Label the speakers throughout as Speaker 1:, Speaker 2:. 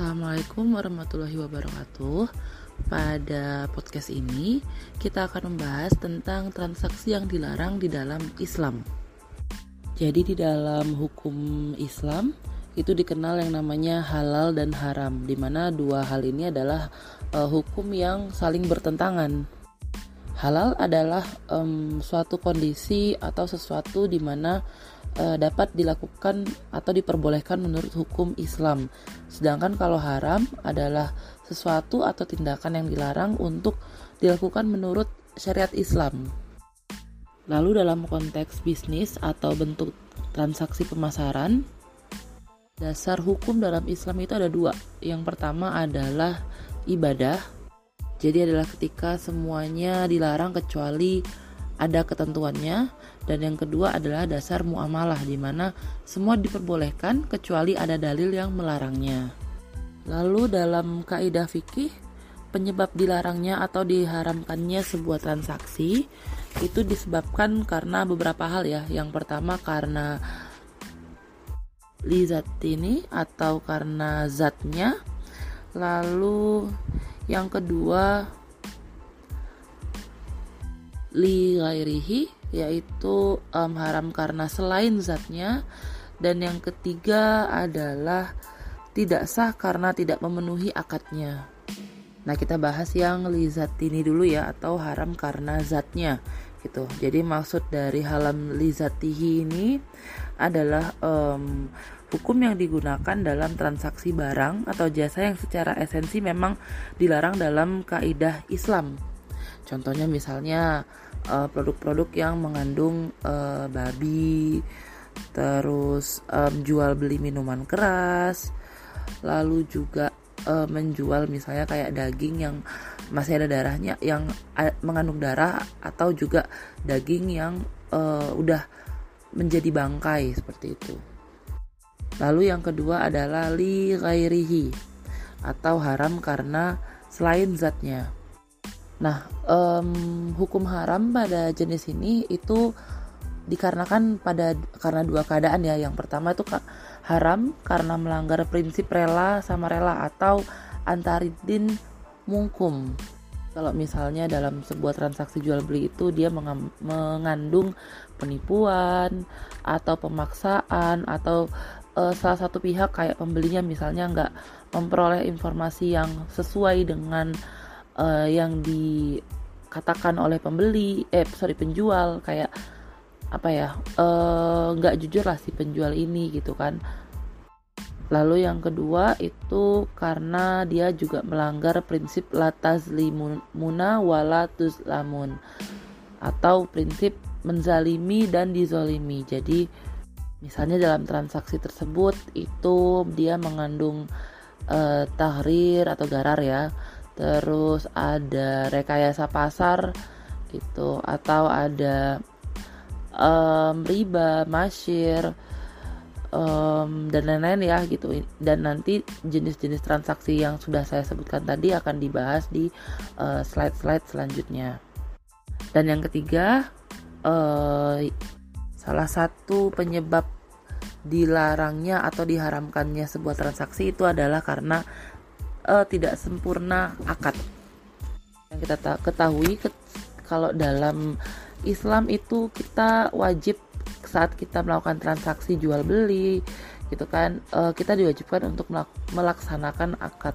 Speaker 1: Assalamualaikum warahmatullahi wabarakatuh. Pada podcast ini, kita akan membahas tentang transaksi yang dilarang di dalam Islam. Jadi, di dalam hukum Islam itu dikenal yang namanya halal dan haram, di mana dua hal ini adalah uh, hukum yang saling bertentangan. Halal adalah um, suatu kondisi atau sesuatu di mana uh, dapat dilakukan atau diperbolehkan menurut hukum Islam. Sedangkan kalau haram adalah sesuatu atau tindakan yang dilarang untuk dilakukan menurut syariat Islam. Lalu dalam konteks bisnis atau bentuk transaksi pemasaran, dasar hukum dalam Islam itu ada dua. Yang pertama adalah ibadah. Jadi adalah ketika semuanya dilarang kecuali ada ketentuannya dan yang kedua adalah dasar muamalah di mana semua diperbolehkan kecuali ada dalil yang melarangnya. Lalu dalam kaidah fikih penyebab dilarangnya atau diharamkannya sebuah transaksi itu disebabkan karena beberapa hal ya. Yang pertama karena lizat ini atau karena zatnya. Lalu yang kedua li ghairihi yaitu um, haram karena selain zatnya dan yang ketiga adalah tidak sah karena tidak memenuhi akadnya. Nah, kita bahas yang li zat ini dulu ya atau haram karena zatnya gitu. Jadi maksud dari halam li zatihi ini adalah um, hukum yang digunakan dalam transaksi barang atau jasa yang secara esensi memang dilarang dalam kaidah Islam Contohnya misalnya eh, produk-produk uh, yang mengandung uh, babi, terus um, jual beli minuman keras, lalu juga uh, menjual misalnya kayak daging yang masih ada darahnya, yang mengandung darah atau juga daging yang uh, udah menjadi bangkai seperti itu. Lalu yang kedua adalah li ghairihi atau haram karena selain zatnya. Nah, um, hukum haram pada jenis ini itu dikarenakan pada karena dua keadaan ya. Yang pertama itu haram karena melanggar prinsip rela sama rela atau antaridin mungkum. Kalau misalnya dalam sebuah transaksi jual beli itu dia mengandung penipuan atau pemaksaan atau uh, salah satu pihak kayak pembelinya misalnya nggak memperoleh informasi yang sesuai dengan uh, yang dikatakan oleh pembeli eh sorry penjual kayak apa ya eh, nggak uh, jujur lah si penjual ini gitu kan. Lalu yang kedua itu karena dia juga melanggar prinsip latas limuna walatus lamun atau prinsip menzalimi dan dizolimi. Jadi misalnya dalam transaksi tersebut itu dia mengandung uh, tahrir atau garar ya terus ada rekayasa pasar gitu atau ada um, riba, masyir um, dan lain-lain ya gitu. Dan nanti jenis-jenis transaksi yang sudah saya sebutkan tadi akan dibahas di uh, slide-slide selanjutnya. Dan yang ketiga uh, salah satu penyebab dilarangnya atau diharamkannya sebuah transaksi itu adalah karena uh, tidak sempurna akad. Yang kita ketahui ke kalau dalam Islam itu kita wajib saat kita melakukan transaksi jual beli gitu kan uh, kita diwajibkan untuk melaksanakan akad.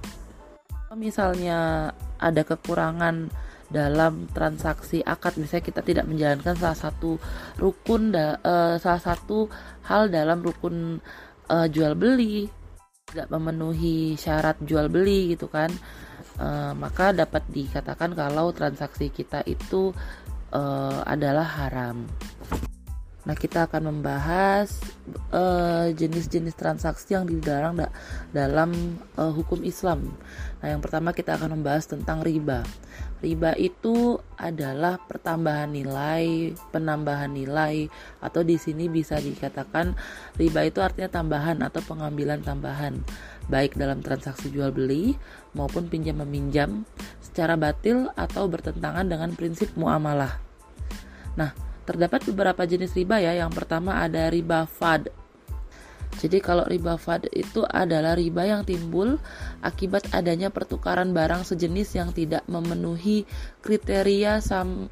Speaker 1: Misalnya ada kekurangan dalam transaksi akad misalnya kita tidak menjalankan salah satu rukun uh, salah satu hal dalam rukun uh, jual beli tidak memenuhi syarat jual beli gitu kan uh, maka dapat dikatakan kalau transaksi kita itu uh, adalah haram. Nah, kita akan membahas eh, jenis-jenis uh, transaksi yang dilarang da dalam uh, hukum Islam. Nah, yang pertama kita akan membahas tentang riba. Riba itu adalah pertambahan nilai, penambahan nilai, atau di sini bisa dikatakan riba itu artinya tambahan atau pengambilan tambahan, baik dalam transaksi jual beli maupun pinjam meminjam secara batil atau bertentangan dengan prinsip muamalah. Nah, terdapat beberapa jenis riba ya. Yang pertama ada riba fad. Jadi kalau riba fad itu adalah riba yang timbul akibat adanya pertukaran barang sejenis yang tidak memenuhi kriteria sam,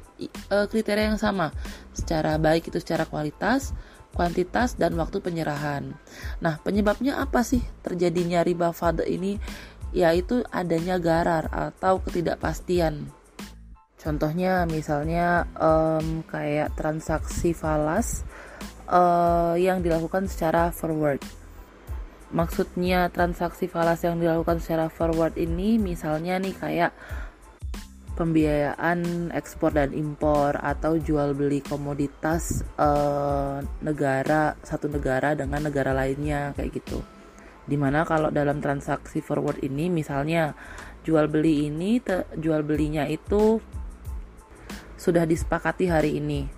Speaker 1: uh, kriteria yang sama secara baik itu secara kualitas, kuantitas dan waktu penyerahan. Nah, penyebabnya apa sih terjadinya riba fad ini? Yaitu adanya garar atau ketidakpastian. Contohnya misalnya um, kayak transaksi falas uh, yang dilakukan secara forward. Maksudnya transaksi falas yang dilakukan secara forward ini misalnya nih kayak pembiayaan ekspor dan impor atau jual beli komoditas uh, negara satu negara dengan negara lainnya kayak gitu. Di mana kalau dalam transaksi forward ini misalnya jual beli ini jual belinya itu sudah disepakati hari ini.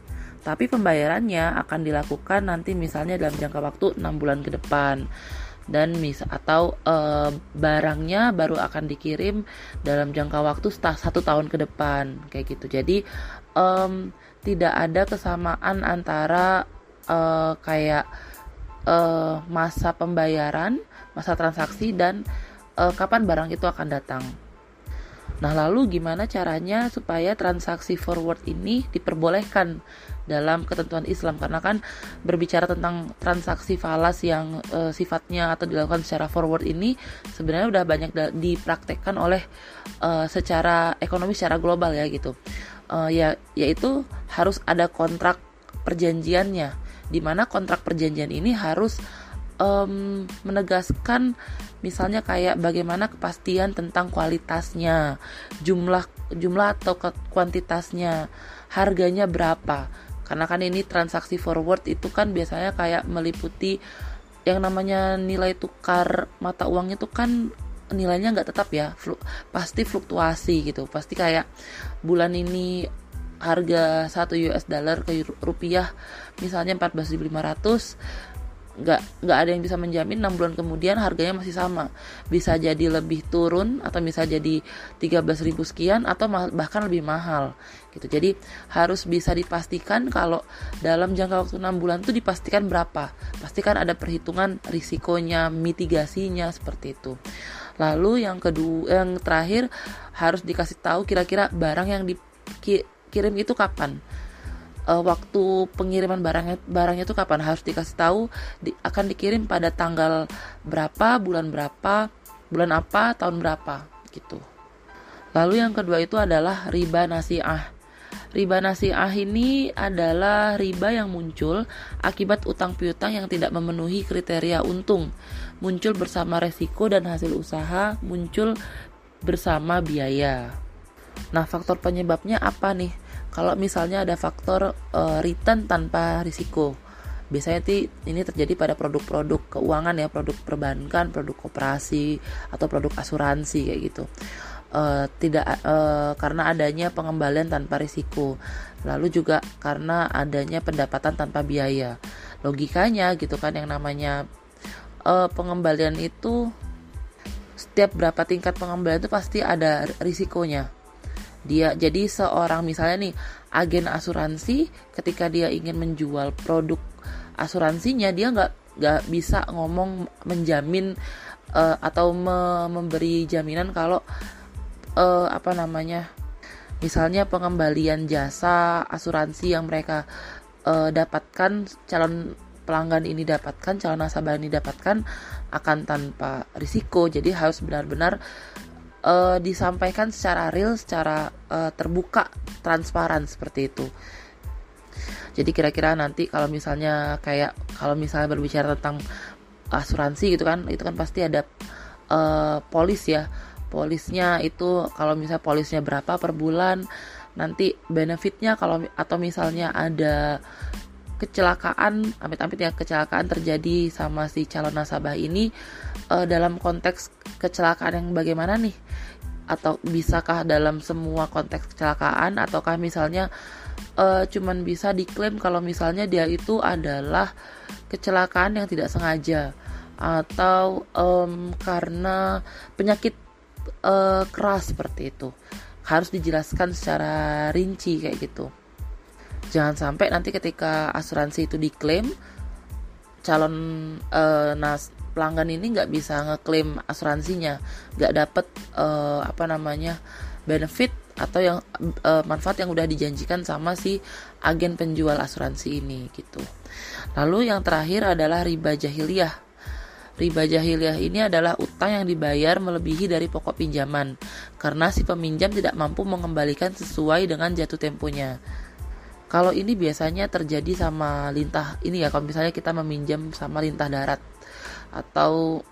Speaker 1: Tapi pembayarannya akan dilakukan nanti misalnya dalam jangka waktu 6 bulan ke depan. Dan mis atau e, barangnya baru akan dikirim dalam jangka waktu satu tahun ke depan. Kayak gitu. Jadi e, tidak ada kesamaan antara e, kayak e, masa pembayaran masa transaksi dan e, kapan barang itu akan datang Nah, lalu gimana caranya supaya transaksi forward ini diperbolehkan dalam ketentuan Islam? Karena kan berbicara tentang transaksi falas yang e, sifatnya atau dilakukan secara forward ini sebenarnya udah banyak dipraktekkan oleh e, secara ekonomi secara global ya gitu. E, ya yaitu harus ada kontrak perjanjiannya di mana kontrak perjanjian ini harus um, menegaskan misalnya kayak bagaimana kepastian tentang kualitasnya, jumlah jumlah atau kuantitasnya, harganya berapa. Karena kan ini transaksi forward itu kan biasanya kayak meliputi yang namanya nilai tukar mata uang itu kan nilainya nggak tetap ya, flu, pasti fluktuasi gitu. Pasti kayak bulan ini harga 1 US dollar ke rupiah misalnya 14.500 nggak nggak ada yang bisa menjamin 6 bulan kemudian harganya masih sama. Bisa jadi lebih turun atau bisa jadi 13.000 sekian atau bahkan lebih mahal gitu. Jadi harus bisa dipastikan kalau dalam jangka waktu 6 bulan itu dipastikan berapa. Pastikan ada perhitungan risikonya mitigasinya seperti itu. Lalu yang kedua yang terakhir harus dikasih tahu kira-kira barang yang dikirim itu kapan uh, waktu pengiriman barangnya barangnya itu kapan harus dikasih tahu di, akan dikirim pada tanggal berapa bulan berapa bulan apa tahun berapa gitu lalu yang kedua itu adalah riba nasiah Riba nasiah ini adalah riba yang muncul akibat utang piutang yang tidak memenuhi kriteria untung, muncul bersama resiko dan hasil usaha, muncul bersama biaya. Nah, faktor penyebabnya apa nih? Kalau misalnya ada faktor uh, return tanpa risiko biasanya ini terjadi pada produk-produk keuangan ya produk perbankan produk koperasi atau produk asuransi kayak gitu. Uh, tidak uh, karena adanya pengembalian tanpa risiko. Lalu juga karena adanya pendapatan tanpa biaya. Logikanya gitu kan yang namanya uh, pengembalian itu setiap berapa tingkat pengembalian itu pasti ada risikonya dia jadi seorang misalnya nih agen asuransi ketika dia ingin menjual produk asuransinya dia nggak nggak bisa ngomong menjamin uh, atau me memberi jaminan kalau uh, apa namanya misalnya pengembalian jasa asuransi yang mereka uh, dapatkan calon pelanggan ini dapatkan calon nasabah ini dapatkan akan tanpa risiko. Jadi harus benar-benar uh, disampaikan secara real, secara uh, terbuka, transparan seperti itu. Jadi kira-kira nanti kalau misalnya kayak kalau misalnya berbicara tentang asuransi gitu kan, itu kan pasti ada uh, polis ya. Polisnya itu kalau misalnya polisnya berapa per bulan, nanti benefitnya kalau atau misalnya ada kecelakaan amit-amit ya kecelakaan terjadi sama si calon nasabah ini uh, dalam konteks kecelakaan yang bagaimana nih? Atau bisakah dalam semua konteks kecelakaan? Ataukah misalnya uh, cuman bisa diklaim kalau misalnya dia itu adalah kecelakaan yang tidak sengaja? Atau um, karena penyakit uh, keras seperti itu? Harus dijelaskan secara rinci kayak gitu jangan sampai nanti ketika asuransi itu diklaim calon uh, nas pelanggan ini nggak bisa ngeklaim asuransinya. Nggak dapet uh, apa namanya benefit atau yang uh, manfaat yang udah dijanjikan sama si agen penjual asuransi ini gitu. Lalu yang terakhir adalah riba jahiliyah. Riba jahiliyah ini adalah utang yang dibayar melebihi dari pokok pinjaman karena si peminjam tidak mampu mengembalikan sesuai dengan jatuh temponya kalau ini biasanya terjadi sama lintah. Ini ya kalau misalnya kita meminjam sama lintah darat. Atau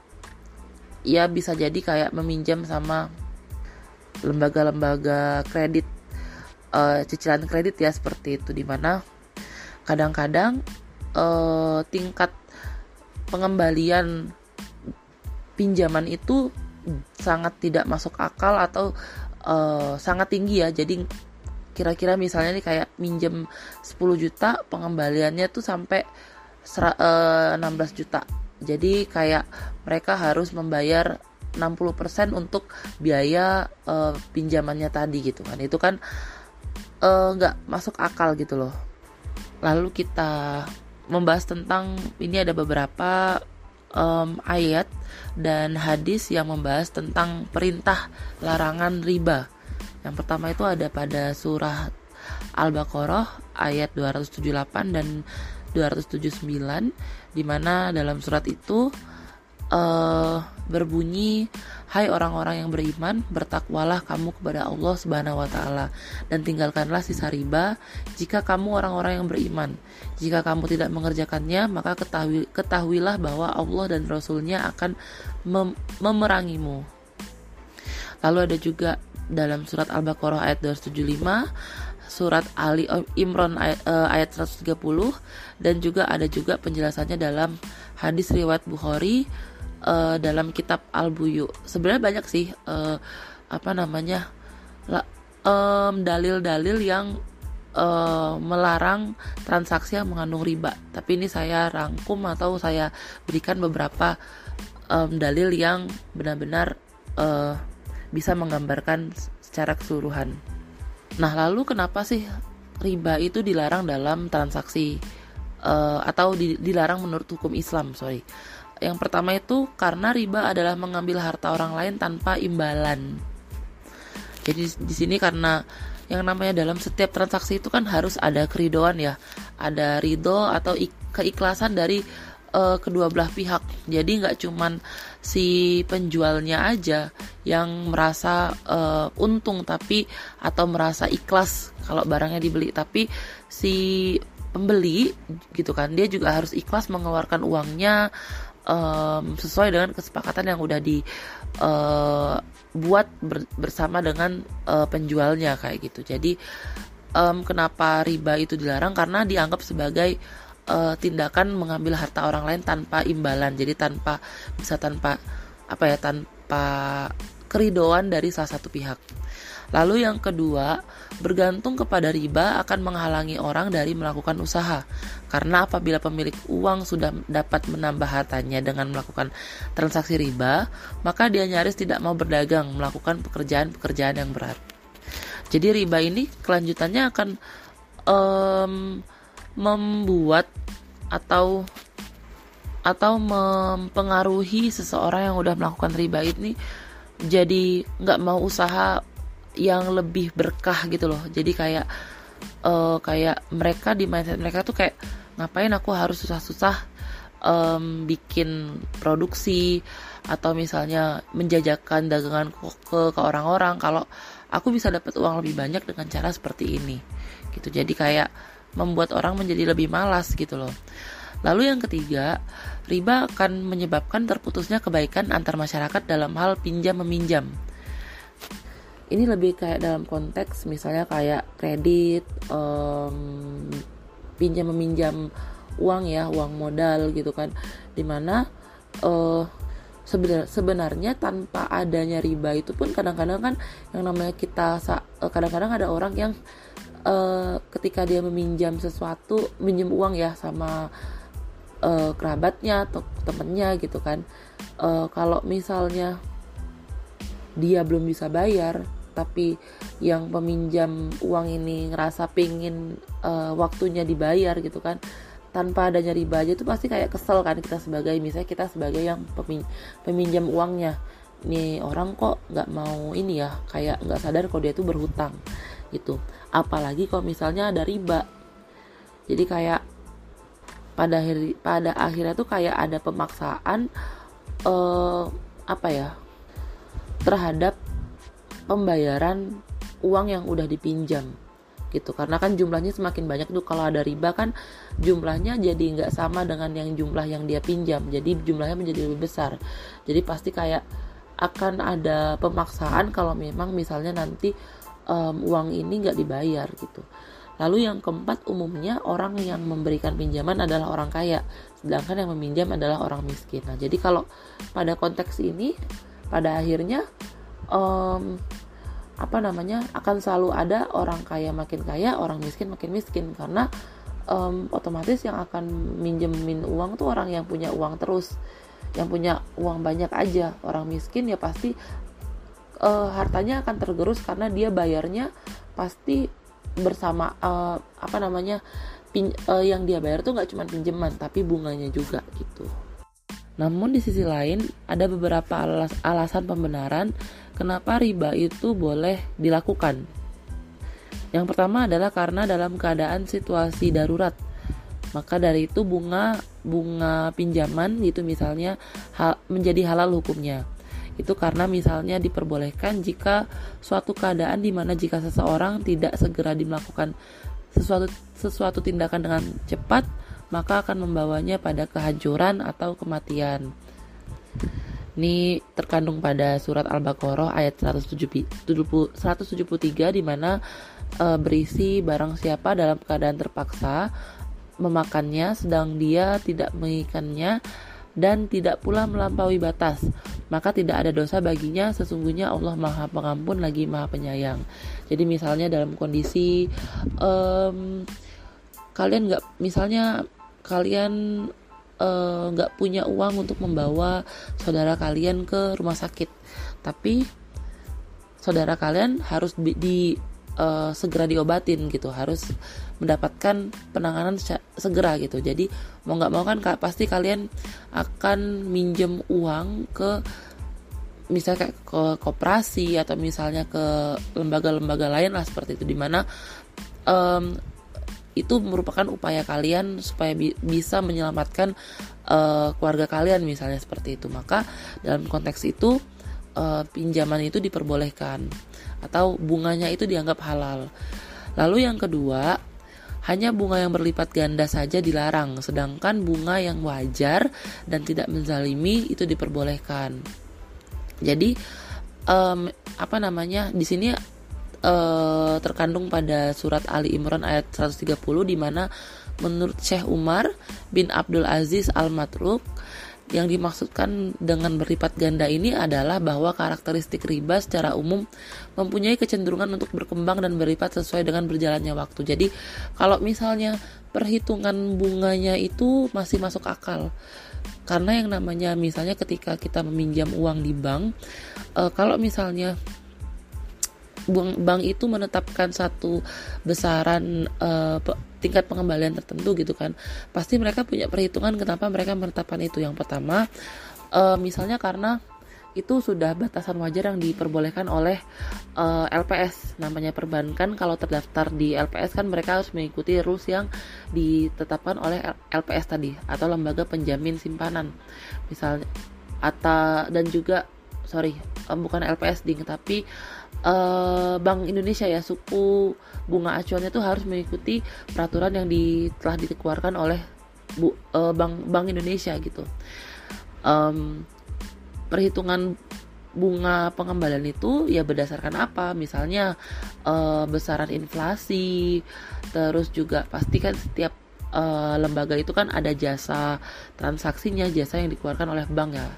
Speaker 1: ya bisa jadi kayak meminjam sama lembaga-lembaga kredit uh, cicilan kredit ya seperti itu. Di mana kadang-kadang uh, tingkat pengembalian pinjaman itu sangat tidak masuk akal atau uh, sangat tinggi ya. Jadi kira-kira misalnya nih kayak minjem 10 juta pengembaliannya tuh sampai 16 juta jadi kayak mereka harus membayar 60% untuk biaya uh, pinjamannya tadi gitu kan. Itu kan eh, nggak uh, masuk akal gitu loh. Lalu kita membahas tentang ini ada beberapa um, ayat dan hadis yang membahas tentang perintah larangan riba. Yang pertama itu ada pada surah Al-Baqarah ayat 278 dan 279 di mana dalam surat itu uh, berbunyi Hai orang-orang yang beriman bertakwalah kamu kepada Allah Subhanahu wa taala dan tinggalkanlah sisa riba jika kamu orang-orang yang beriman. Jika kamu tidak mengerjakannya maka ketahui, ketahuilah bahwa Allah dan Rasulnya akan mem memerangimu. Lalu ada juga dalam surat Al-Baqarah ayat 275 surat Ali Imran ayat, uh, ayat 130 dan juga ada juga penjelasannya dalam hadis riwayat Bukhari uh, dalam kitab Al-Buyu. Sebenarnya banyak sih apa namanya dalil-dalil yang melarang transaksi yang mengandung riba. Tapi ini saya rangkum atau saya berikan beberapa dalil yang benar-benar uh, bisa menggambarkan secara keseluruhan. Nah, lalu kenapa sih riba itu dilarang dalam transaksi uh, atau di, dilarang menurut hukum Islam? Sorry. Yang pertama itu karena riba adalah mengambil harta orang lain tanpa imbalan. Jadi di sini karena yang namanya dalam setiap transaksi itu kan harus ada keridoan ya, ada ridho atau keikhlasan dari uh, kedua belah pihak. Jadi nggak cuman si penjualnya aja yang merasa uh, untung tapi atau merasa ikhlas kalau barangnya dibeli, tapi si pembeli gitu kan dia juga harus ikhlas mengeluarkan uangnya um, sesuai dengan kesepakatan yang udah dibuat uh, ber, bersama dengan uh, penjualnya kayak gitu. Jadi um, kenapa riba itu dilarang karena dianggap sebagai uh, tindakan mengambil harta orang lain tanpa imbalan jadi tanpa bisa tanpa apa ya tanpa keridoan dari salah satu pihak Lalu yang kedua, bergantung kepada riba akan menghalangi orang dari melakukan usaha. Karena apabila pemilik uang sudah dapat menambah hartanya dengan melakukan transaksi riba, maka dia nyaris tidak mau berdagang, melakukan pekerjaan-pekerjaan yang berat. Jadi riba ini kelanjutannya akan um, membuat atau atau mempengaruhi seseorang yang udah melakukan riba ini jadi nggak mau usaha yang lebih berkah gitu loh. Jadi kayak uh, kayak mereka di mindset mereka tuh kayak ngapain aku harus susah-susah um, bikin produksi atau misalnya menjajakan dagangan ke ke orang-orang kalau aku bisa dapat uang lebih banyak dengan cara seperti ini. Gitu. Jadi kayak membuat orang menjadi lebih malas gitu loh. Lalu yang ketiga, riba akan menyebabkan terputusnya kebaikan antar masyarakat dalam hal pinjam meminjam. Ini lebih kayak dalam konteks misalnya kayak kredit, um, pinjam meminjam uang ya, uang modal gitu kan, di mana uh, sebenar, sebenarnya tanpa adanya riba itu pun kadang-kadang kan yang namanya kita kadang-kadang ada orang yang uh, ketika dia meminjam sesuatu minjem uang ya sama uh, kerabatnya atau temennya gitu kan. Uh, kalau misalnya dia belum bisa bayar tapi yang peminjam uang ini ngerasa pingin uh, waktunya dibayar gitu kan tanpa adanya riba aja itu pasti kayak kesel kan kita sebagai misalnya kita sebagai yang peminjam uangnya. Nih orang kok nggak mau ini ya kayak nggak sadar kalau dia tuh berhutang gitu apalagi kalau misalnya ada riba. Jadi kayak pada akhir pada akhirnya tuh kayak ada pemaksaan uh, apa ya terhadap pembayaran uang yang udah dipinjam gitu. Karena kan jumlahnya semakin banyak tuh. Kalau ada riba kan jumlahnya jadi nggak sama dengan yang jumlah yang dia pinjam. Jadi jumlahnya menjadi lebih besar. Jadi pasti kayak akan ada pemaksaan kalau memang misalnya nanti um, uang ini nggak dibayar gitu. Lalu yang keempat umumnya orang yang memberikan pinjaman adalah orang kaya sedangkan yang meminjam adalah orang miskin. Nah jadi kalau pada konteks ini pada akhirnya um, apa namanya akan selalu ada orang kaya makin kaya orang miskin makin miskin karena um, otomatis yang akan minjemin uang tuh orang yang punya uang terus yang punya uang banyak aja. Orang miskin ya pasti uh, hartanya akan tergerus karena dia bayarnya pasti bersama uh, apa namanya pin, uh, yang dia bayar tuh nggak cuma pinjaman tapi bunganya juga gitu namun di sisi lain ada beberapa alas, alasan pembenaran kenapa riba itu boleh dilakukan. Yang pertama adalah karena dalam keadaan situasi darurat. Maka dari itu bunga bunga pinjaman gitu misalnya hal, menjadi halal hukumnya. Itu karena misalnya diperbolehkan jika suatu keadaan di mana jika seseorang tidak segera melakukan sesuatu sesuatu tindakan dengan cepat maka akan membawanya pada kehancuran atau kematian. Ini terkandung pada surat Al-Baqarah ayat 173 di mana e, berisi barang siapa dalam keadaan terpaksa memakannya sedang dia tidak mengikannya dan tidak pula melampaui batas maka tidak ada dosa baginya sesungguhnya Allah Maha Pengampun lagi Maha Penyayang. Jadi misalnya dalam kondisi um, kalian nggak misalnya kalian eh, nggak uh, punya uang untuk membawa saudara kalian ke rumah sakit tapi saudara kalian harus di, di uh, segera diobatin gitu. Harus mendapatkan penanganan segera gitu. Jadi mau nggak mau kan pasti kalian akan minjem uang ke misalnya kayak ke koperasi atau misalnya ke lembaga-lembaga lain lah seperti itu. Di mana um, itu merupakan upaya kalian supaya bi bisa menyelamatkan uh, keluarga kalian misalnya seperti itu. Maka dalam konteks itu uh, pinjaman itu diperbolehkan atau bunganya itu dianggap halal. Lalu yang kedua hanya bunga yang berlipat ganda saja dilarang sedangkan bunga yang wajar dan tidak menzalimi itu diperbolehkan. Jadi um, apa namanya di sini uh, terkandung pada surat Ali Imran ayat 130 di mana menurut Syekh Umar bin Abdul Aziz Al-Matruk yang dimaksudkan dengan berlipat ganda ini adalah bahwa karakteristik riba secara umum mempunyai kecenderungan untuk berkembang dan berlipat sesuai dengan berjalannya waktu. Jadi, kalau misalnya perhitungan bunganya itu masih masuk akal. Karena yang namanya misalnya ketika kita meminjam uang di bank, e, kalau misalnya bank, bank itu menetapkan satu besaran uh, tingkat pengembalian tertentu gitu kan. Pasti mereka punya perhitungan kenapa mereka menetapkan itu. Yang pertama uh, misalnya karena itu sudah batasan wajar yang diperbolehkan oleh uh, eh, LPS namanya perbankan kalau terdaftar di LPS kan mereka harus mengikuti rules yang ditetapkan oleh LPS tadi atau lembaga penjamin simpanan. Misalnya atau dan juga sorry bukan LPS ding tapi uh, Bank Indonesia ya suku bunga acuannya itu harus mengikuti peraturan yang di, telah dikeluarkan oleh Bu, uh, Bank Bank Indonesia gitu. Um, perhitungan bunga pengembalian itu ya berdasarkan apa? Misalnya uh, besaran inflasi terus juga pastikan setiap uh, lembaga itu kan ada jasa transaksinya jasa yang dikeluarkan oleh bank ya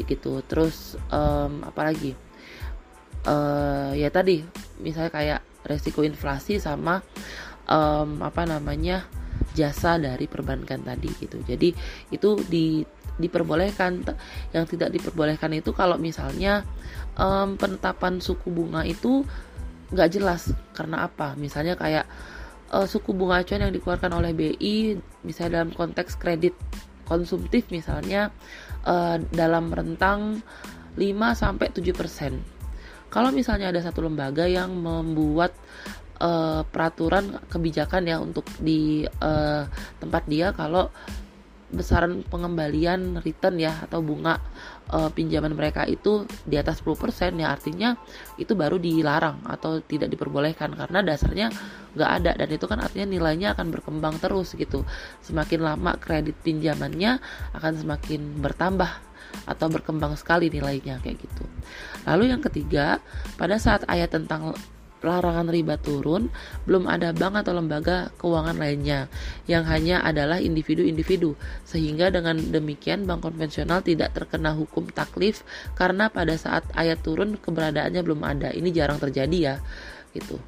Speaker 1: gitu. Terus um, apalagi uh, ya tadi misalnya kayak resiko inflasi sama um, apa namanya jasa dari perbankan tadi gitu. Jadi itu di diperbolehkan. Yang tidak diperbolehkan itu kalau misalnya um, penetapan suku bunga itu nggak jelas karena apa. Misalnya kayak uh, suku bunga acuan yang dikeluarkan oleh BI misalnya dalam konteks kredit konsumtif misalnya uh, dalam rentang 5 sampai 7%. Kalau misalnya ada satu lembaga yang membuat uh, peraturan kebijakan ya untuk di uh, tempat dia kalau besaran pengembalian return ya atau bunga uh, pinjaman mereka itu di atas 10% ya artinya itu baru dilarang atau tidak diperbolehkan karena dasarnya nggak ada dan itu kan artinya nilainya akan berkembang terus gitu. Semakin lama kredit pinjamannya akan semakin bertambah atau berkembang sekali nilainya kayak gitu lalu yang ketiga pada saat ayat tentang larangan riba turun, belum ada bank atau lembaga keuangan lainnya yang hanya adalah individu-individu. Sehingga dengan demikian bank konvensional tidak terkena hukum taklif karena pada saat ayat turun keberadaannya belum ada. Ini jarang terjadi ya, gitu.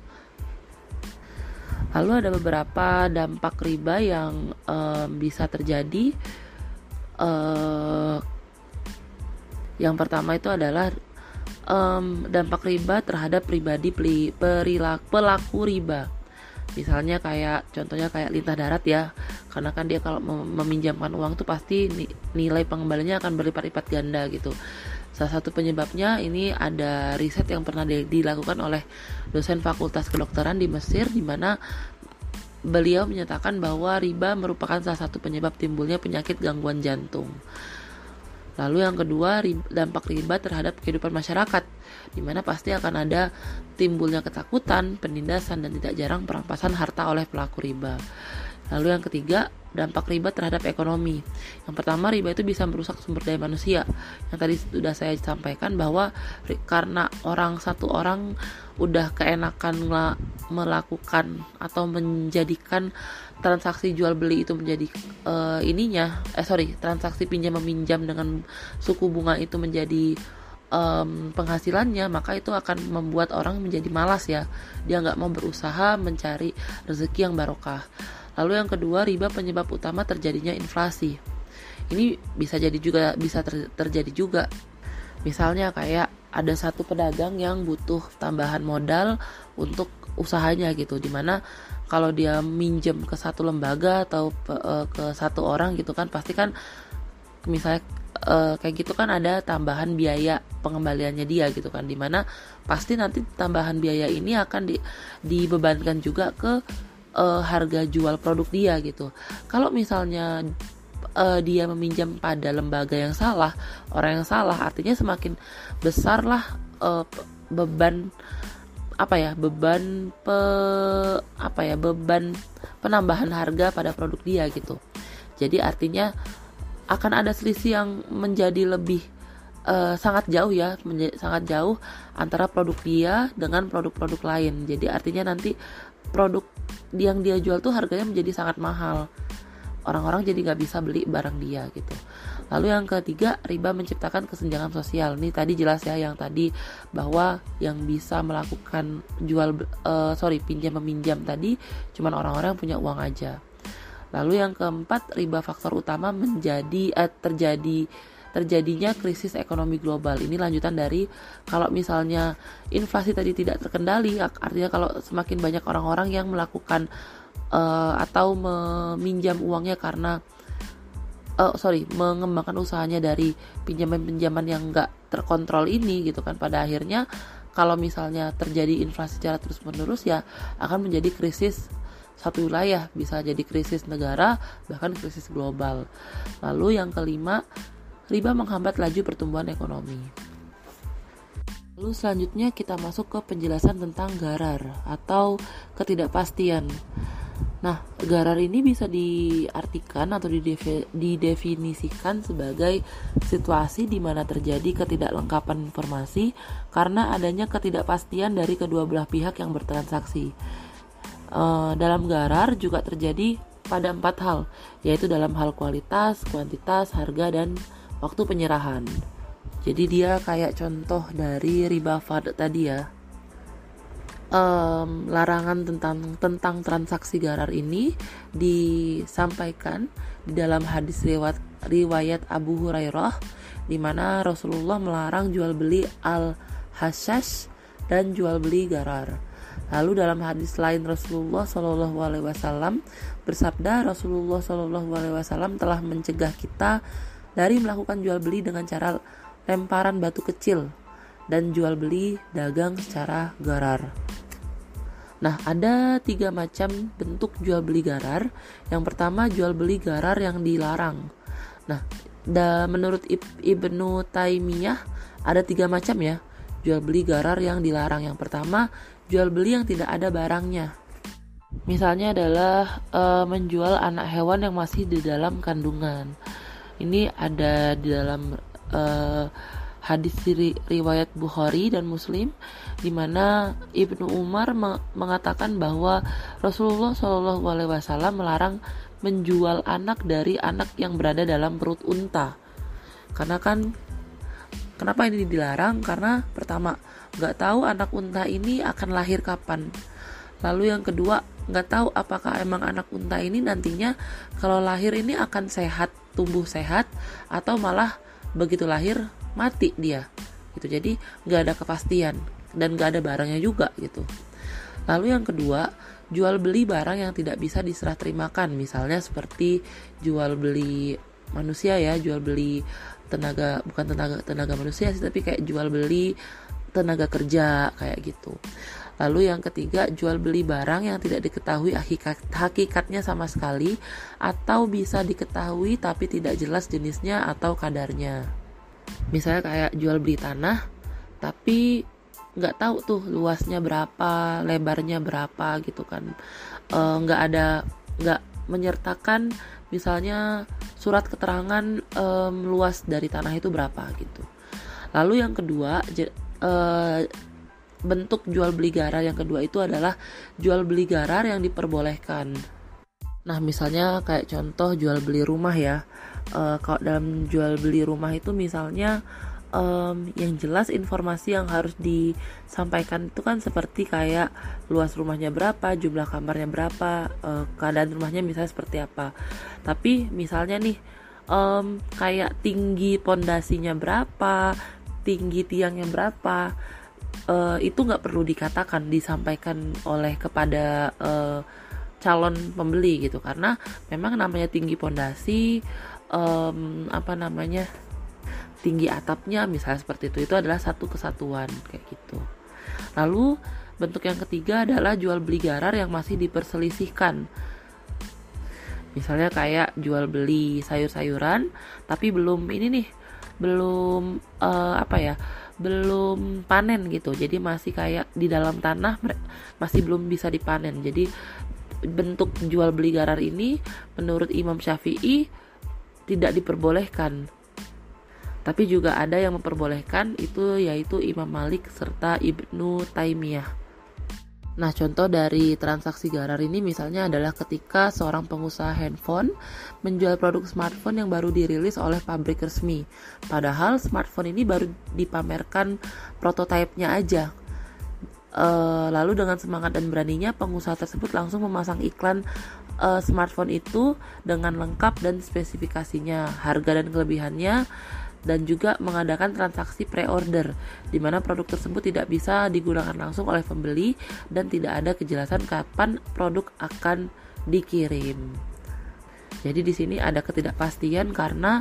Speaker 1: Lalu ada beberapa dampak riba yang um, bisa terjadi. Uh, yang pertama itu adalah um, dampak riba terhadap pribadi perilaku pelaku riba. Misalnya kayak contohnya kayak lintah darat ya. Karena kan dia kalau meminjamkan uang tuh pasti nilai pengembaliannya akan berlipat-lipat ganda gitu. Salah satu penyebabnya ini ada riset yang pernah dilakukan oleh dosen fakultas kedokteran di Mesir di mana beliau menyatakan bahwa riba merupakan salah satu penyebab timbulnya penyakit gangguan jantung Lalu yang kedua, dampak riba terhadap kehidupan masyarakat, di mana pasti akan ada timbulnya ketakutan, penindasan, dan tidak jarang perampasan harta oleh pelaku riba. Lalu yang ketiga, dampak riba terhadap ekonomi. Yang pertama, riba itu bisa merusak sumber daya manusia. Yang tadi sudah saya sampaikan bahwa karena orang satu orang udah keenakan melakukan atau menjadikan transaksi jual beli itu menjadi uh, ininya eh sorry transaksi pinjam meminjam dengan suku bunga itu menjadi um, penghasilannya maka itu akan membuat orang menjadi malas ya dia nggak mau berusaha mencari rezeki yang barokah lalu yang kedua riba penyebab utama terjadinya inflasi. Ini bisa jadi juga bisa ter, terjadi juga. Misalnya kayak ada satu pedagang yang butuh tambahan modal untuk usahanya gitu di mana kalau dia minjem ke satu lembaga atau uh, ke satu orang gitu kan pasti kan misalnya uh, kayak gitu kan ada tambahan biaya pengembaliannya dia gitu kan di mana pasti nanti tambahan biaya ini akan di, dibebankan juga ke uh, harga jual produk dia gitu. Kalau misalnya uh, dia meminjam pada lembaga yang salah orang yang salah artinya semakin besar lah uh, beban apa ya beban pe apa ya beban penambahan harga pada produk dia gitu. Jadi artinya akan ada selisih yang menjadi lebih uh, sangat jauh ya menjadi sangat jauh antara produk dia dengan produk-produk lain. Jadi artinya nanti produk yang dia jual tuh harganya menjadi sangat mahal orang-orang jadi nggak bisa beli barang dia gitu Lalu yang ketiga, riba menciptakan kesenjangan sosial. Ini tadi jelas ya yang tadi bahwa yang bisa melakukan jual uh, sorry pinjam meminjam tadi cuman orang-orang punya uang aja. Lalu yang keempat, riba faktor utama menjadi uh, terjadi terjadinya krisis ekonomi global. Ini lanjutan dari kalau misalnya inflasi tadi tidak terkendali, artinya kalau semakin banyak orang-orang yang melakukan uh, atau meminjam uangnya karena uh, sorry mengembangkan usahanya dari pinjaman-pinjaman yang nggak terkontrol ini gitu kan pada akhirnya kalau misalnya terjadi inflasi secara terus menerus ya akan menjadi krisis satu wilayah bisa jadi krisis negara bahkan krisis global lalu yang kelima riba menghambat laju pertumbuhan ekonomi Lalu selanjutnya kita masuk ke penjelasan tentang garar atau ketidakpastian. Nah, garar ini bisa diartikan atau didefinisikan sebagai situasi di mana terjadi ketidaklengkapan informasi karena adanya ketidakpastian dari kedua belah pihak yang bertransaksi. E, dalam garar juga terjadi pada empat hal, yaitu dalam hal kualitas, kuantitas, harga, dan waktu penyerahan. Jadi dia kayak contoh dari riba fad tadi ya um, larangan tentang tentang transaksi garar ini disampaikan di dalam hadis riwayat riwayat Abu Hurairah di mana Rasulullah melarang jual beli al hasyash dan jual beli garar. Lalu dalam hadis lain Rasulullah Shallallahu Alaihi Wasallam bersabda Rasulullah Shallallahu Alaihi Wasallam telah mencegah kita dari melakukan jual beli dengan cara lemparan batu kecil dan jual beli dagang secara garar. Nah, ada tiga macam bentuk jual beli garar. Yang pertama, jual beli garar yang dilarang. Nah, da, menurut Ibnu Taimiyah ada tiga macam ya jual beli garar yang dilarang. Yang pertama, jual beli yang tidak ada barangnya. Misalnya adalah e, menjual anak hewan yang masih di dalam kandungan. Ini ada di dalam e, hadis ri, riwayat Bukhari dan Muslim di mana Ibnu Umar mengatakan bahwa Rasulullah Shallallahu alaihi wasallam melarang menjual anak dari anak yang berada dalam perut unta. Karena kan kenapa ini dilarang? Karena pertama nggak tahu anak unta ini akan lahir kapan. Lalu yang kedua, nggak tahu apakah emang anak unta ini nantinya kalau lahir ini akan sehat, tumbuh sehat, atau malah begitu lahir mati dia. Gitu. Jadi nggak ada kepastian dan nggak ada barangnya juga gitu. Lalu yang kedua, jual beli barang yang tidak bisa diserah terimakan, misalnya seperti jual beli manusia ya, jual beli tenaga bukan tenaga tenaga manusia sih tapi kayak jual beli tenaga kerja kayak gitu. Lalu yang ketiga, jual beli barang yang tidak diketahui hakikat, hakikatnya sama sekali atau bisa diketahui tapi tidak jelas jenisnya atau kadarnya. Misalnya kayak jual beli tanah tapi nggak tahu tuh luasnya berapa, lebarnya berapa gitu kan. E, nggak ada nggak menyertakan misalnya surat keterangan um, luas dari tanah itu berapa gitu. Lalu yang kedua uh, bentuk jual beli garar yang kedua itu adalah jual beli garar yang diperbolehkan. Nah, misalnya kayak contoh jual beli rumah ya. Uh, kalau dalam jual beli rumah itu misalnya um, yang jelas informasi yang harus disampaikan itu kan seperti kayak luas rumahnya berapa, jumlah kamarnya berapa, uh, keadaan rumahnya misalnya seperti apa. Tapi misalnya nih um, kayak tinggi pondasinya berapa, tinggi tiangnya berapa uh, itu nggak perlu dikatakan disampaikan oleh kepada uh, calon pembeli gitu. Karena memang namanya tinggi pondasi um, apa namanya tinggi atapnya misalnya seperti itu itu adalah satu kesatuan kayak gitu. Lalu bentuk yang ketiga adalah jual beli garar yang masih diperselisihkan. Misalnya kayak jual beli sayur-sayuran tapi belum ini nih belum uh, apa ya belum panen gitu. Jadi masih kayak di dalam tanah masih belum bisa dipanen. Jadi bentuk jual beli garar ini menurut Imam Syafi'i tidak diperbolehkan. Tapi juga ada yang memperbolehkan itu yaitu Imam Malik serta Ibnu Taimiyah Nah, contoh dari transaksi garar ini misalnya adalah ketika seorang pengusaha handphone menjual produk smartphone yang baru dirilis oleh pabrik resmi. Padahal smartphone ini baru dipamerkan prototipenya aja. E, lalu dengan semangat dan beraninya pengusaha tersebut langsung memasang iklan e, smartphone itu dengan lengkap dan spesifikasinya, harga dan kelebihannya dan juga mengadakan transaksi pre-order di mana produk tersebut tidak bisa digunakan langsung oleh pembeli dan tidak ada kejelasan kapan produk akan dikirim. Jadi di sini ada ketidakpastian karena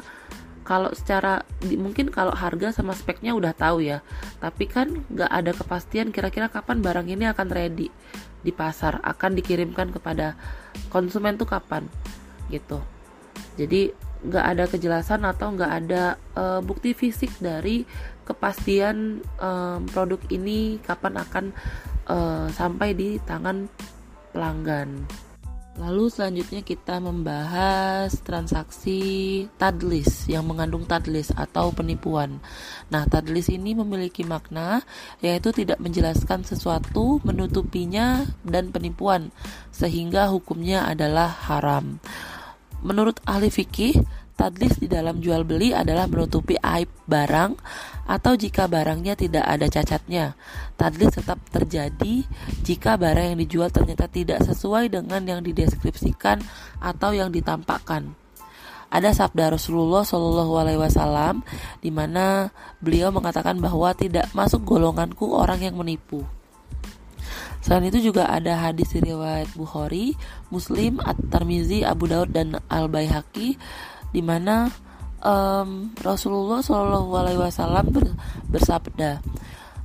Speaker 1: kalau secara mungkin kalau harga sama speknya udah tahu ya, tapi kan nggak ada kepastian kira-kira kapan barang ini akan ready di pasar, akan dikirimkan kepada konsumen tuh kapan gitu. Jadi nggak ada kejelasan atau nggak ada uh, bukti fisik dari kepastian um, produk ini kapan akan uh, sampai di tangan pelanggan. Lalu selanjutnya kita membahas transaksi tadlis yang mengandung tadlis atau penipuan. Nah, tadlis ini memiliki makna yaitu tidak menjelaskan sesuatu, menutupinya dan penipuan sehingga hukumnya adalah haram. Menurut ahli fikih, tadlis di dalam jual beli adalah menutupi aib barang atau jika barangnya tidak ada cacatnya. Tadlis tetap terjadi jika barang yang dijual ternyata tidak sesuai dengan yang dideskripsikan atau yang ditampakkan. Ada sabda Rasulullah Shallallahu Alaihi Wasallam di mana beliau mengatakan bahwa tidak masuk golonganku orang yang menipu. Selain itu juga ada hadis riwayat Bukhari, Muslim, At-Tirmizi, Abu Daud dan Al-Baihaqi di mana um, Rasulullah Shallallahu alaihi wasallam bersabda,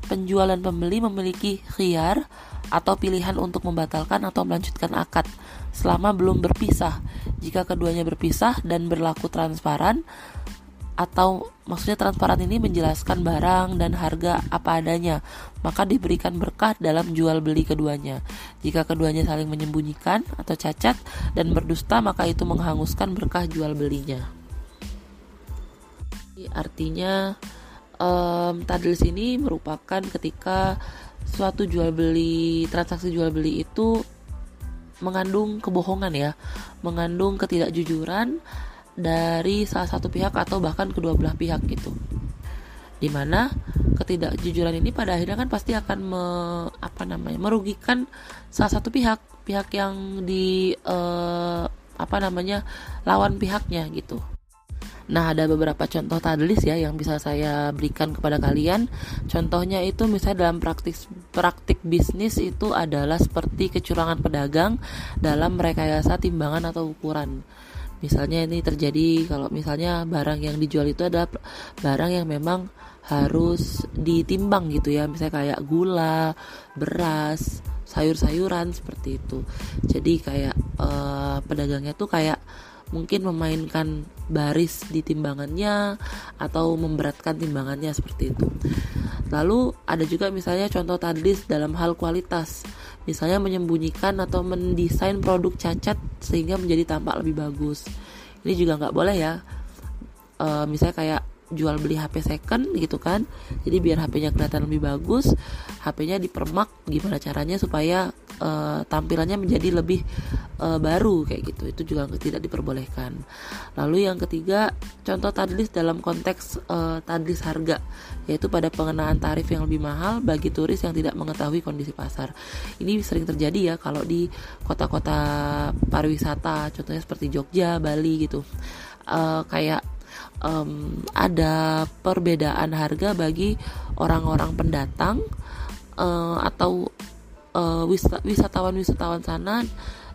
Speaker 1: penjual dan pembeli memiliki khiyar atau pilihan untuk membatalkan atau melanjutkan akad selama belum berpisah. Jika keduanya berpisah dan berlaku transparan, atau maksudnya transparan ini menjelaskan barang dan harga apa adanya, maka diberikan berkah dalam jual beli keduanya. Jika keduanya saling menyembunyikan atau cacat dan berdusta, maka itu menghanguskan berkah jual belinya. Artinya, um, tadlis ini merupakan ketika suatu jual beli transaksi jual beli itu mengandung kebohongan ya, mengandung ketidakjujuran dari salah satu pihak atau bahkan kedua belah pihak gitu. Di mana ketidakjujuran ini pada akhirnya kan pasti akan me, apa namanya merugikan salah satu pihak pihak yang di eh, apa namanya lawan pihaknya gitu. Nah, ada beberapa contoh tadlis ya yang bisa saya berikan kepada kalian. Contohnya itu misalnya dalam praktik praktik bisnis itu adalah seperti kecurangan pedagang dalam merekayasa timbangan atau ukuran misalnya ini terjadi kalau misalnya barang yang dijual itu ada barang yang memang harus ditimbang gitu ya. Misalnya kayak gula beras sayur-sayuran seperti itu. Jadi kayak uh, pedagangnya tuh kayak mungkin memainkan baris di timbangannya atau memberatkan timbangannya seperti itu. Lalu ada juga misalnya contoh tadlis dalam hal kualitas, misalnya menyembunyikan atau mendesain produk cacat sehingga menjadi tampak lebih bagus. Ini juga nggak boleh ya. E, misalnya kayak jual beli HP second gitu kan jadi biar HP-nya kelihatan lebih bagus HP-nya dipermak gimana caranya supaya uh, tampilannya menjadi lebih uh, baru kayak gitu. Itu juga tidak diperbolehkan. Lalu yang ketiga contoh tadlis dalam konteks uh, tadlis harga yaitu pada pengenaan tarif yang lebih mahal bagi turis yang tidak mengetahui kondisi pasar. Ini sering terjadi ya kalau di kota-kota pariwisata contohnya seperti Jogja Bali gitu. Uh, kayak um, ada perbedaan harga bagi orang-orang pendatang uh, atau uh, wisatawan-wisatawan sana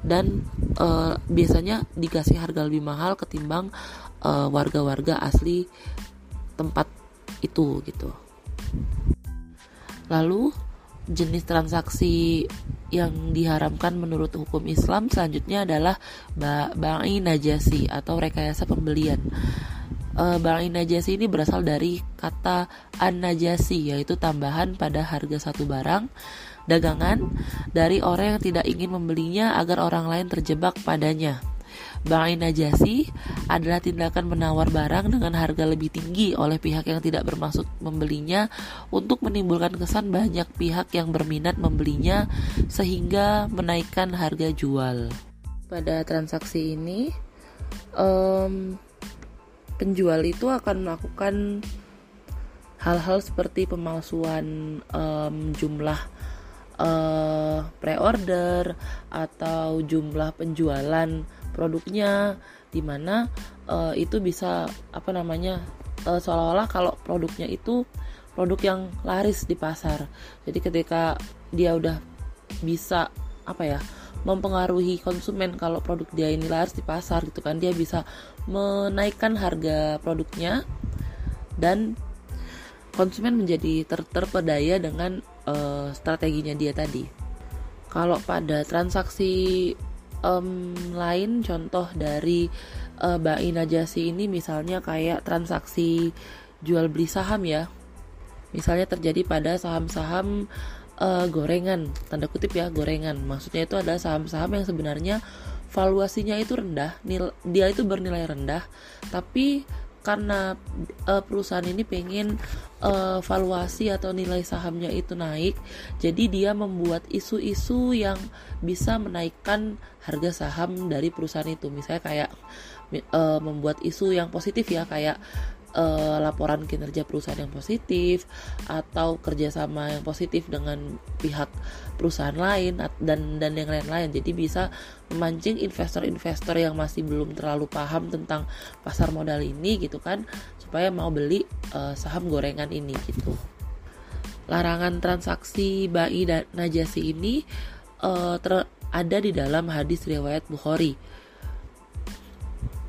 Speaker 1: dan uh, biasanya dikasih harga lebih mahal ketimbang warga-warga uh, asli tempat itu gitu. Lalu jenis transaksi yang diharamkan menurut hukum Islam selanjutnya adalah ba'i najasi atau rekayasa pembelian uh, barang najasi ini berasal dari kata an-najasi yaitu tambahan pada harga satu barang dagangan dari orang yang tidak ingin membelinya agar orang lain terjebak padanya. Barang najasi adalah tindakan menawar barang dengan harga lebih tinggi oleh pihak yang tidak bermaksud membelinya untuk menimbulkan kesan banyak pihak yang berminat membelinya sehingga menaikkan harga jual. Pada transaksi ini, um, penjual itu akan melakukan hal-hal seperti pemalsuan um, jumlah uh, pre-order atau jumlah penjualan produknya di mana uh, itu bisa apa namanya uh, seolah-olah kalau produknya itu produk yang laris di pasar. Jadi ketika dia udah bisa apa ya mempengaruhi konsumen kalau produk dia ini laris di pasar gitu kan dia bisa menaikkan harga produknya dan konsumen menjadi ter terpedaya dengan uh, strateginya dia tadi. Kalau pada transaksi um, lain contoh dari uh, Mbak Inajasi ini misalnya kayak transaksi jual beli saham ya. Misalnya terjadi pada saham-saham uh, gorengan tanda kutip ya gorengan. Maksudnya itu adalah saham-saham yang sebenarnya valuasinya itu rendah nil, dia itu bernilai rendah tapi karena uh, perusahaan ini pengen uh, valuasi atau nilai sahamnya itu naik jadi dia membuat isu-isu yang bisa menaikkan harga saham dari perusahaan itu. Misalnya kayak uh, membuat isu yang positif ya kayak uh, laporan kinerja perusahaan yang positif atau kerjasama yang positif dengan pihak perusahaan lain dan dan yang lain-lain. Jadi bisa memancing investor-investor yang masih belum terlalu paham tentang pasar modal ini gitu kan supaya mau beli uh, saham gorengan ini gitu. Larangan transaksi bai dan najasi ini uh, ter ada di dalam hadis riwayat Bukhari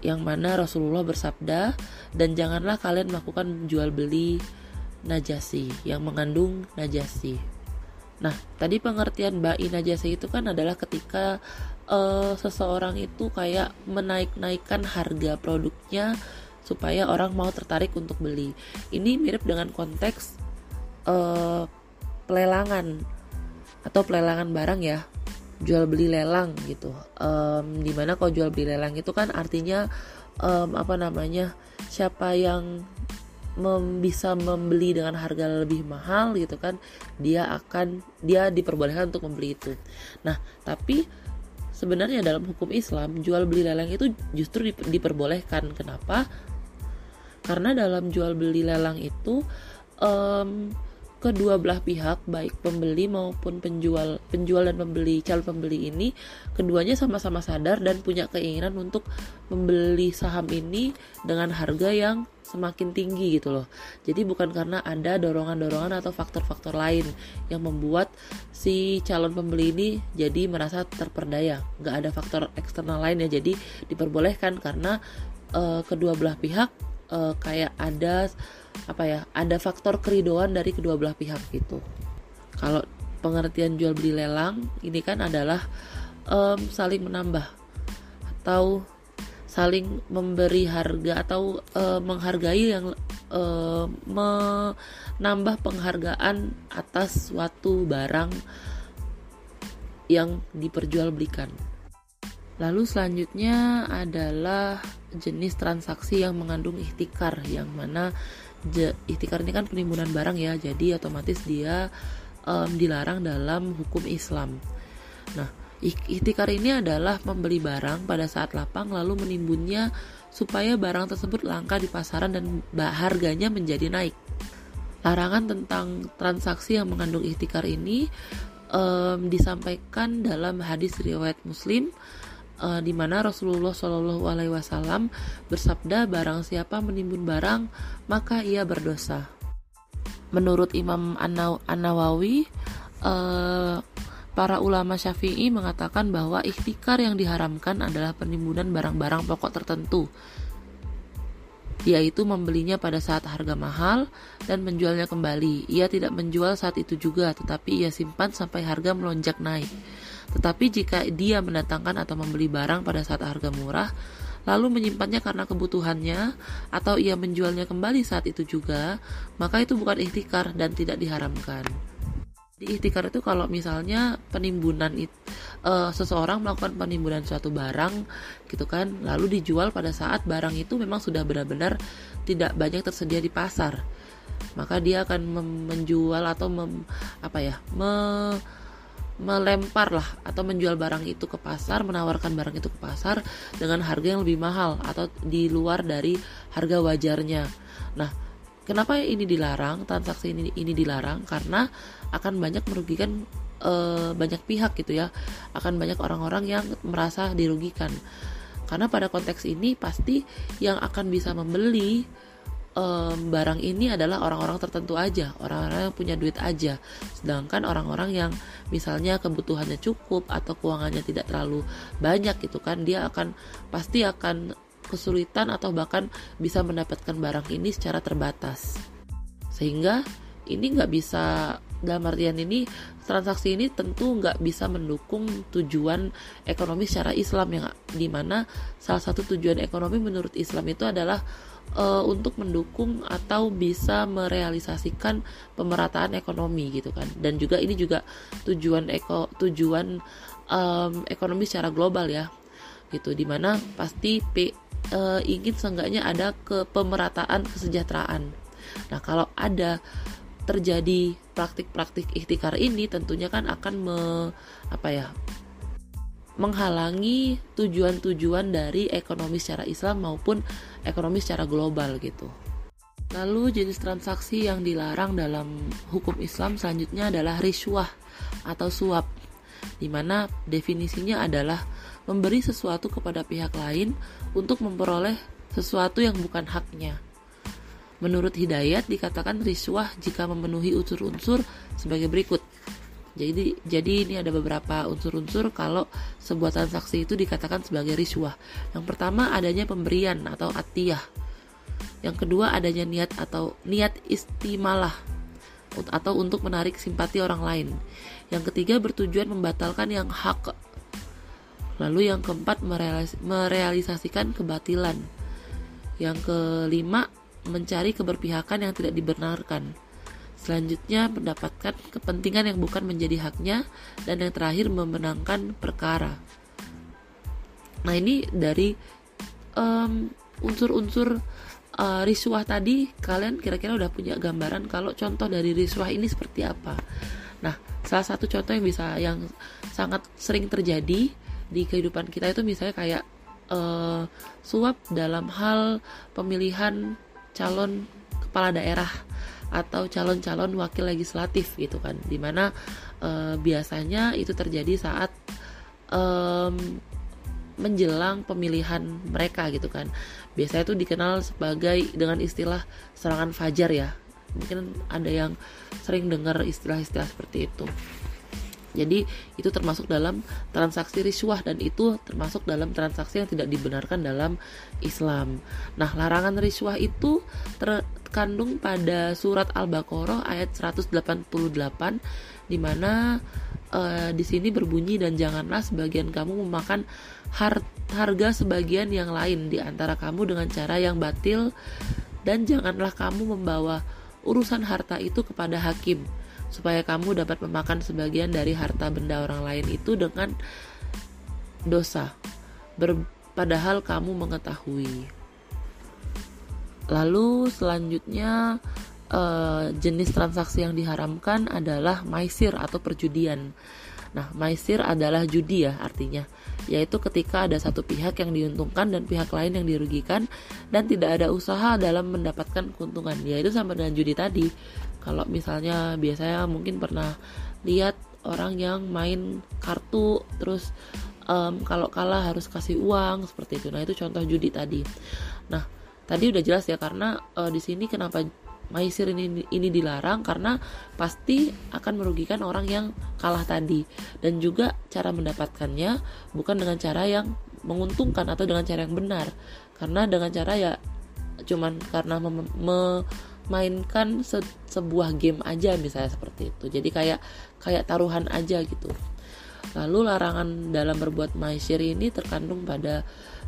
Speaker 1: yang mana Rasulullah bersabda dan janganlah kalian melakukan jual beli najasi yang mengandung najasi. Nah, tadi pengertian bai najasi itu kan adalah ketika uh, seseorang itu kayak menaik-naikkan harga produknya supaya orang mau tertarik untuk beli. Ini mirip dengan konteks uh, pelelangan atau pelelangan barang ya jual beli lelang gitu. Um, di mana kalau jual beli lelang itu kan artinya um, apa namanya siapa yang mem bisa membeli dengan harga lebih mahal gitu kan dia akan dia diperbolehkan untuk membeli itu. Nah tapi sebenarnya dalam hukum Islam jual beli lelang itu justru diperbolehkan. Kenapa? Karena dalam jual beli lelang itu um, kedua belah pihak baik pembeli maupun penjual penjual dan pembeli calon pembeli ini keduanya sama-sama sadar dan punya keinginan untuk membeli saham ini dengan harga yang semakin tinggi gitu loh. Jadi bukan karena ada dorongan-dorongan atau faktor-faktor lain yang membuat si calon pembeli ini jadi merasa terperdaya. Nggak ada faktor eksternal lain ya jadi diperbolehkan karena uh, kedua belah pihak uh, kayak ada apa ya ada faktor keridoan dari kedua belah pihak gitu kalau pengertian jual beli lelang ini kan adalah um, saling menambah atau saling memberi harga atau uh, menghargai yang uh, menambah penghargaan atas suatu barang yang diperjualbelikan. Lalu selanjutnya adalah jenis transaksi yang mengandung ikhtikar yang mana ikhtikar ini kan penimbunan barang ya jadi otomatis dia um, dilarang dalam hukum Islam. Nah ikhtikar ini adalah membeli barang pada saat lapang lalu menimbunnya supaya barang tersebut langka di pasaran dan harganya menjadi naik. Larangan tentang transaksi yang mengandung ikhtikar ini um, disampaikan dalam hadis riwayat Muslim uh, di mana Rasulullah Shallallahu Alaihi Wasallam bersabda barang siapa menimbun barang maka ia berdosa. Menurut Imam An-Nawawi, uh, para ulama Syafi'i mengatakan bahwa ikhtikar yang diharamkan adalah penimbunan barang-barang pokok tertentu yaitu membelinya pada saat harga mahal dan menjualnya kembali. Ia tidak menjual saat itu juga, tetapi ia simpan sampai harga melonjak naik. Tetapi jika dia mendatangkan atau membeli barang pada saat harga murah, lalu menyimpannya karena kebutuhannya, atau ia menjualnya kembali saat itu juga, maka itu bukan ikhtikar dan tidak diharamkan. Di ikhtikar itu kalau misalnya penimbunan uh, seseorang melakukan penimbunan suatu barang gitu kan, lalu dijual pada saat barang itu memang sudah benar-benar tidak banyak tersedia di pasar, maka dia akan menjual atau mem, apa ya, me, melempar lah atau menjual barang itu ke pasar, menawarkan barang itu ke pasar dengan harga yang lebih mahal atau di luar dari harga wajarnya. Nah, Kenapa ini dilarang? Transaksi ini ini dilarang karena akan banyak merugikan e, banyak pihak gitu ya. Akan banyak orang-orang yang merasa dirugikan. Karena pada konteks ini pasti yang akan bisa membeli um, barang ini adalah orang-orang tertentu aja, orang-orang yang punya duit aja. Sedangkan orang-orang yang misalnya kebutuhannya cukup atau keuangannya tidak terlalu banyak gitu kan, dia akan pasti akan kesulitan atau bahkan bisa mendapatkan barang ini secara terbatas sehingga ini nggak bisa dalam artian ini transaksi ini tentu nggak bisa mendukung tujuan ekonomi secara Islam yang di mana salah satu tujuan ekonomi menurut Islam itu adalah uh, untuk mendukung atau bisa merealisasikan pemerataan ekonomi gitu kan dan juga ini juga tujuan eko tujuan um, ekonomi secara global ya gitu di mana pasti P, uh, ingin seenggaknya ada kepemerataan kesejahteraan. Nah, kalau ada terjadi praktik-praktik ikhtikar ini tentunya kan akan me, apa ya menghalangi tujuan-tujuan dari ekonomi secara Islam maupun ekonomi secara global gitu. Lalu jenis transaksi yang dilarang dalam hukum Islam selanjutnya adalah riswah atau suap, di mana definisinya adalah memberi sesuatu kepada pihak lain untuk memperoleh sesuatu yang bukan haknya. Menurut Hidayat dikatakan riswah jika memenuhi unsur-unsur sebagai berikut. Jadi jadi ini ada beberapa unsur-unsur kalau sebuah transaksi itu dikatakan sebagai riswah. Yang pertama adanya pemberian atau atiyah. Yang kedua adanya niat atau niat istimalah atau untuk menarik simpati orang lain. Yang ketiga bertujuan membatalkan yang hak. Lalu yang keempat merealis merealisasikan kebatilan. Yang kelima mencari keberpihakan yang tidak dibenarkan. Selanjutnya mendapatkan kepentingan yang bukan menjadi haknya dan yang terakhir memenangkan perkara. Nah ini dari unsur-unsur uh, riswah tadi kalian kira-kira udah punya gambaran kalau contoh dari riswah ini seperti apa. Nah salah satu contoh yang bisa yang sangat sering terjadi di kehidupan kita itu misalnya kayak uh, suap dalam hal pemilihan calon kepala daerah atau calon-calon wakil legislatif gitu kan. Di mana e, biasanya itu terjadi saat e, menjelang pemilihan mereka gitu kan. Biasanya itu dikenal sebagai dengan istilah serangan fajar ya. Mungkin ada yang sering dengar istilah-istilah seperti itu. Jadi itu termasuk dalam transaksi riswah dan itu termasuk dalam transaksi yang tidak dibenarkan dalam Islam. Nah, larangan riswah itu terkandung pada surat Al-Baqarah ayat 188 di mana uh, di sini berbunyi dan janganlah sebagian kamu memakan har harga sebagian yang lain di antara kamu dengan cara yang batil dan janganlah kamu membawa urusan harta itu kepada hakim supaya kamu dapat memakan sebagian dari harta benda orang lain itu dengan dosa. Ber, padahal kamu mengetahui lalu selanjutnya uh, jenis transaksi yang diharamkan adalah maisir atau perjudian. Nah maisir adalah judi ya artinya. Yaitu ketika ada satu pihak yang diuntungkan dan pihak lain yang dirugikan dan tidak ada usaha dalam mendapatkan keuntungan. Yaitu sama dengan judi tadi. Kalau misalnya biasanya mungkin pernah lihat orang yang main kartu terus um, kalau kalah harus kasih uang seperti itu. Nah itu contoh judi tadi. Nah tadi udah jelas ya karena uh, di sini kenapa maisir ini ini dilarang? Karena pasti akan merugikan orang yang kalah tadi. Dan juga cara mendapatkannya bukan dengan cara yang menguntungkan atau dengan cara yang benar. Karena dengan cara ya cuman karena mem- me- mainkan se sebuah game aja misalnya seperti itu. Jadi kayak kayak taruhan aja gitu. Lalu larangan dalam berbuat maisir ini terkandung pada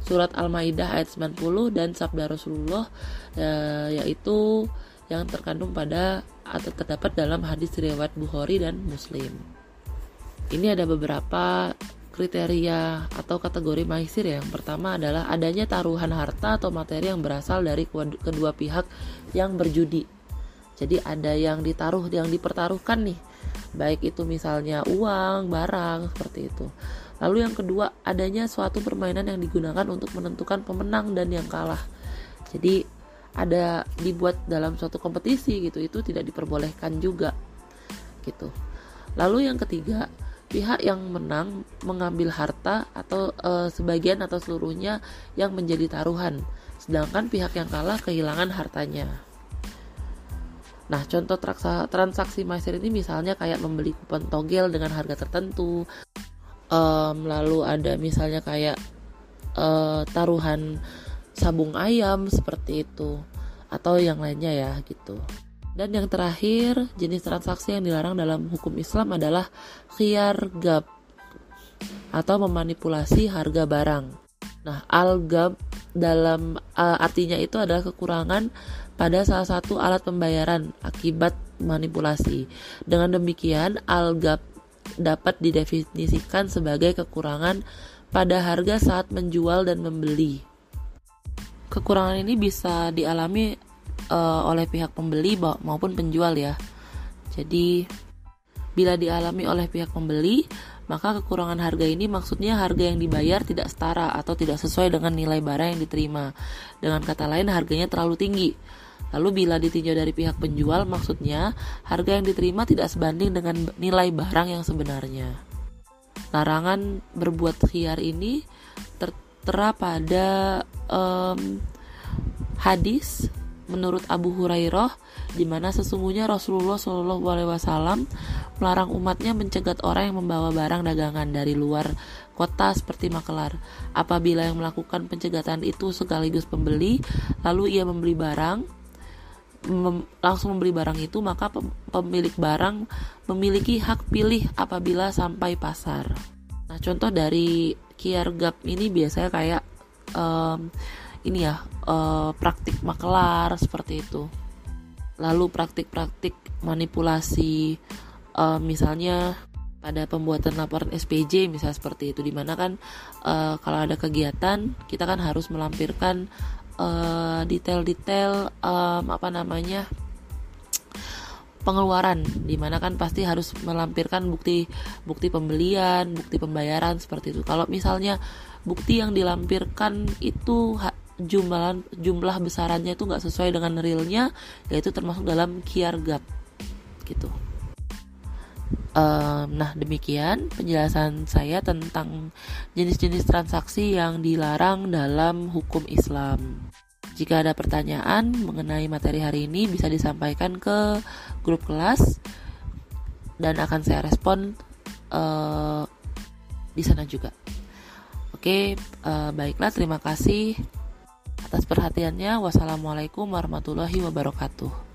Speaker 1: surat Al-Maidah ayat 90 dan sabda Rasulullah e, yaitu yang terkandung pada atau terdapat dalam hadis riwayat Bukhari dan Muslim ini ada beberapa kriteria atau kategori maisir ya. Yang pertama adalah adanya taruhan harta atau materi yang berasal dari kedua pihak yang berjudi. Jadi ada yang ditaruh, yang dipertaruhkan nih. Baik itu misalnya uang, barang, seperti itu. Lalu yang kedua, adanya suatu permainan yang digunakan untuk menentukan pemenang dan yang kalah. Jadi ada dibuat dalam suatu kompetisi gitu, itu tidak diperbolehkan juga. Gitu. Lalu yang ketiga, pihak yang menang mengambil harta atau e, sebagian atau seluruhnya yang menjadi taruhan, sedangkan pihak yang kalah kehilangan hartanya. Nah, contoh transaksi maisir ini misalnya kayak membeli kupon togel dengan harga tertentu, um, lalu ada misalnya kayak uh, taruhan sabung ayam seperti itu, atau yang lainnya ya gitu. Dan yang terakhir, jenis transaksi yang dilarang dalam hukum Islam adalah khiyar gab atau memanipulasi harga barang. Nah, al-gab dalam uh, artinya itu adalah kekurangan pada salah satu alat pembayaran akibat manipulasi. Dengan demikian, al-gab dapat didefinisikan sebagai kekurangan pada harga saat menjual dan membeli. Kekurangan ini bisa dialami uh, oleh pihak pembeli maupun penjual ya. Jadi bila dialami oleh pihak pembeli, maka kekurangan harga ini maksudnya harga yang dibayar tidak setara atau tidak sesuai dengan nilai barang yang diterima. Dengan kata lain harganya terlalu tinggi. Lalu bila ditinjau dari pihak penjual, maksudnya harga yang diterima tidak sebanding dengan nilai barang yang sebenarnya. Larangan berbuat khiar ini tertera pada um, hadis menurut Abu Hurairah di mana sesungguhnya Rasulullah Shallallahu alaihi wasallam melarang umatnya mencegat orang yang membawa barang dagangan dari luar kota seperti Makelar. Apabila yang melakukan pencegatan itu sekaligus pembeli, lalu ia membeli barang mem langsung membeli barang itu, maka pemilik barang memiliki hak pilih apabila sampai pasar. Nah, contoh dari kiar gap ini biasanya kayak um, ini ya uh, praktik makelar seperti itu lalu praktik-praktik manipulasi uh, misalnya pada pembuatan laporan SPJ misalnya seperti itu di mana kan uh, kalau ada kegiatan kita kan harus melampirkan detail-detail uh, um, apa namanya pengeluaran di mana kan pasti harus melampirkan bukti bukti pembelian bukti pembayaran seperti itu. Kalau misalnya bukti yang dilampirkan itu jumlah jumlah besarannya itu nggak sesuai dengan realnya yaitu termasuk dalam kiar gap gitu um, nah demikian penjelasan saya tentang jenis-jenis transaksi yang dilarang dalam hukum Islam jika ada pertanyaan mengenai materi hari ini bisa disampaikan ke grup kelas dan akan saya respon uh, di sana juga. Oke, uh, baiklah terima kasih atas perhatiannya. Wassalamualaikum warahmatullahi wabarakatuh.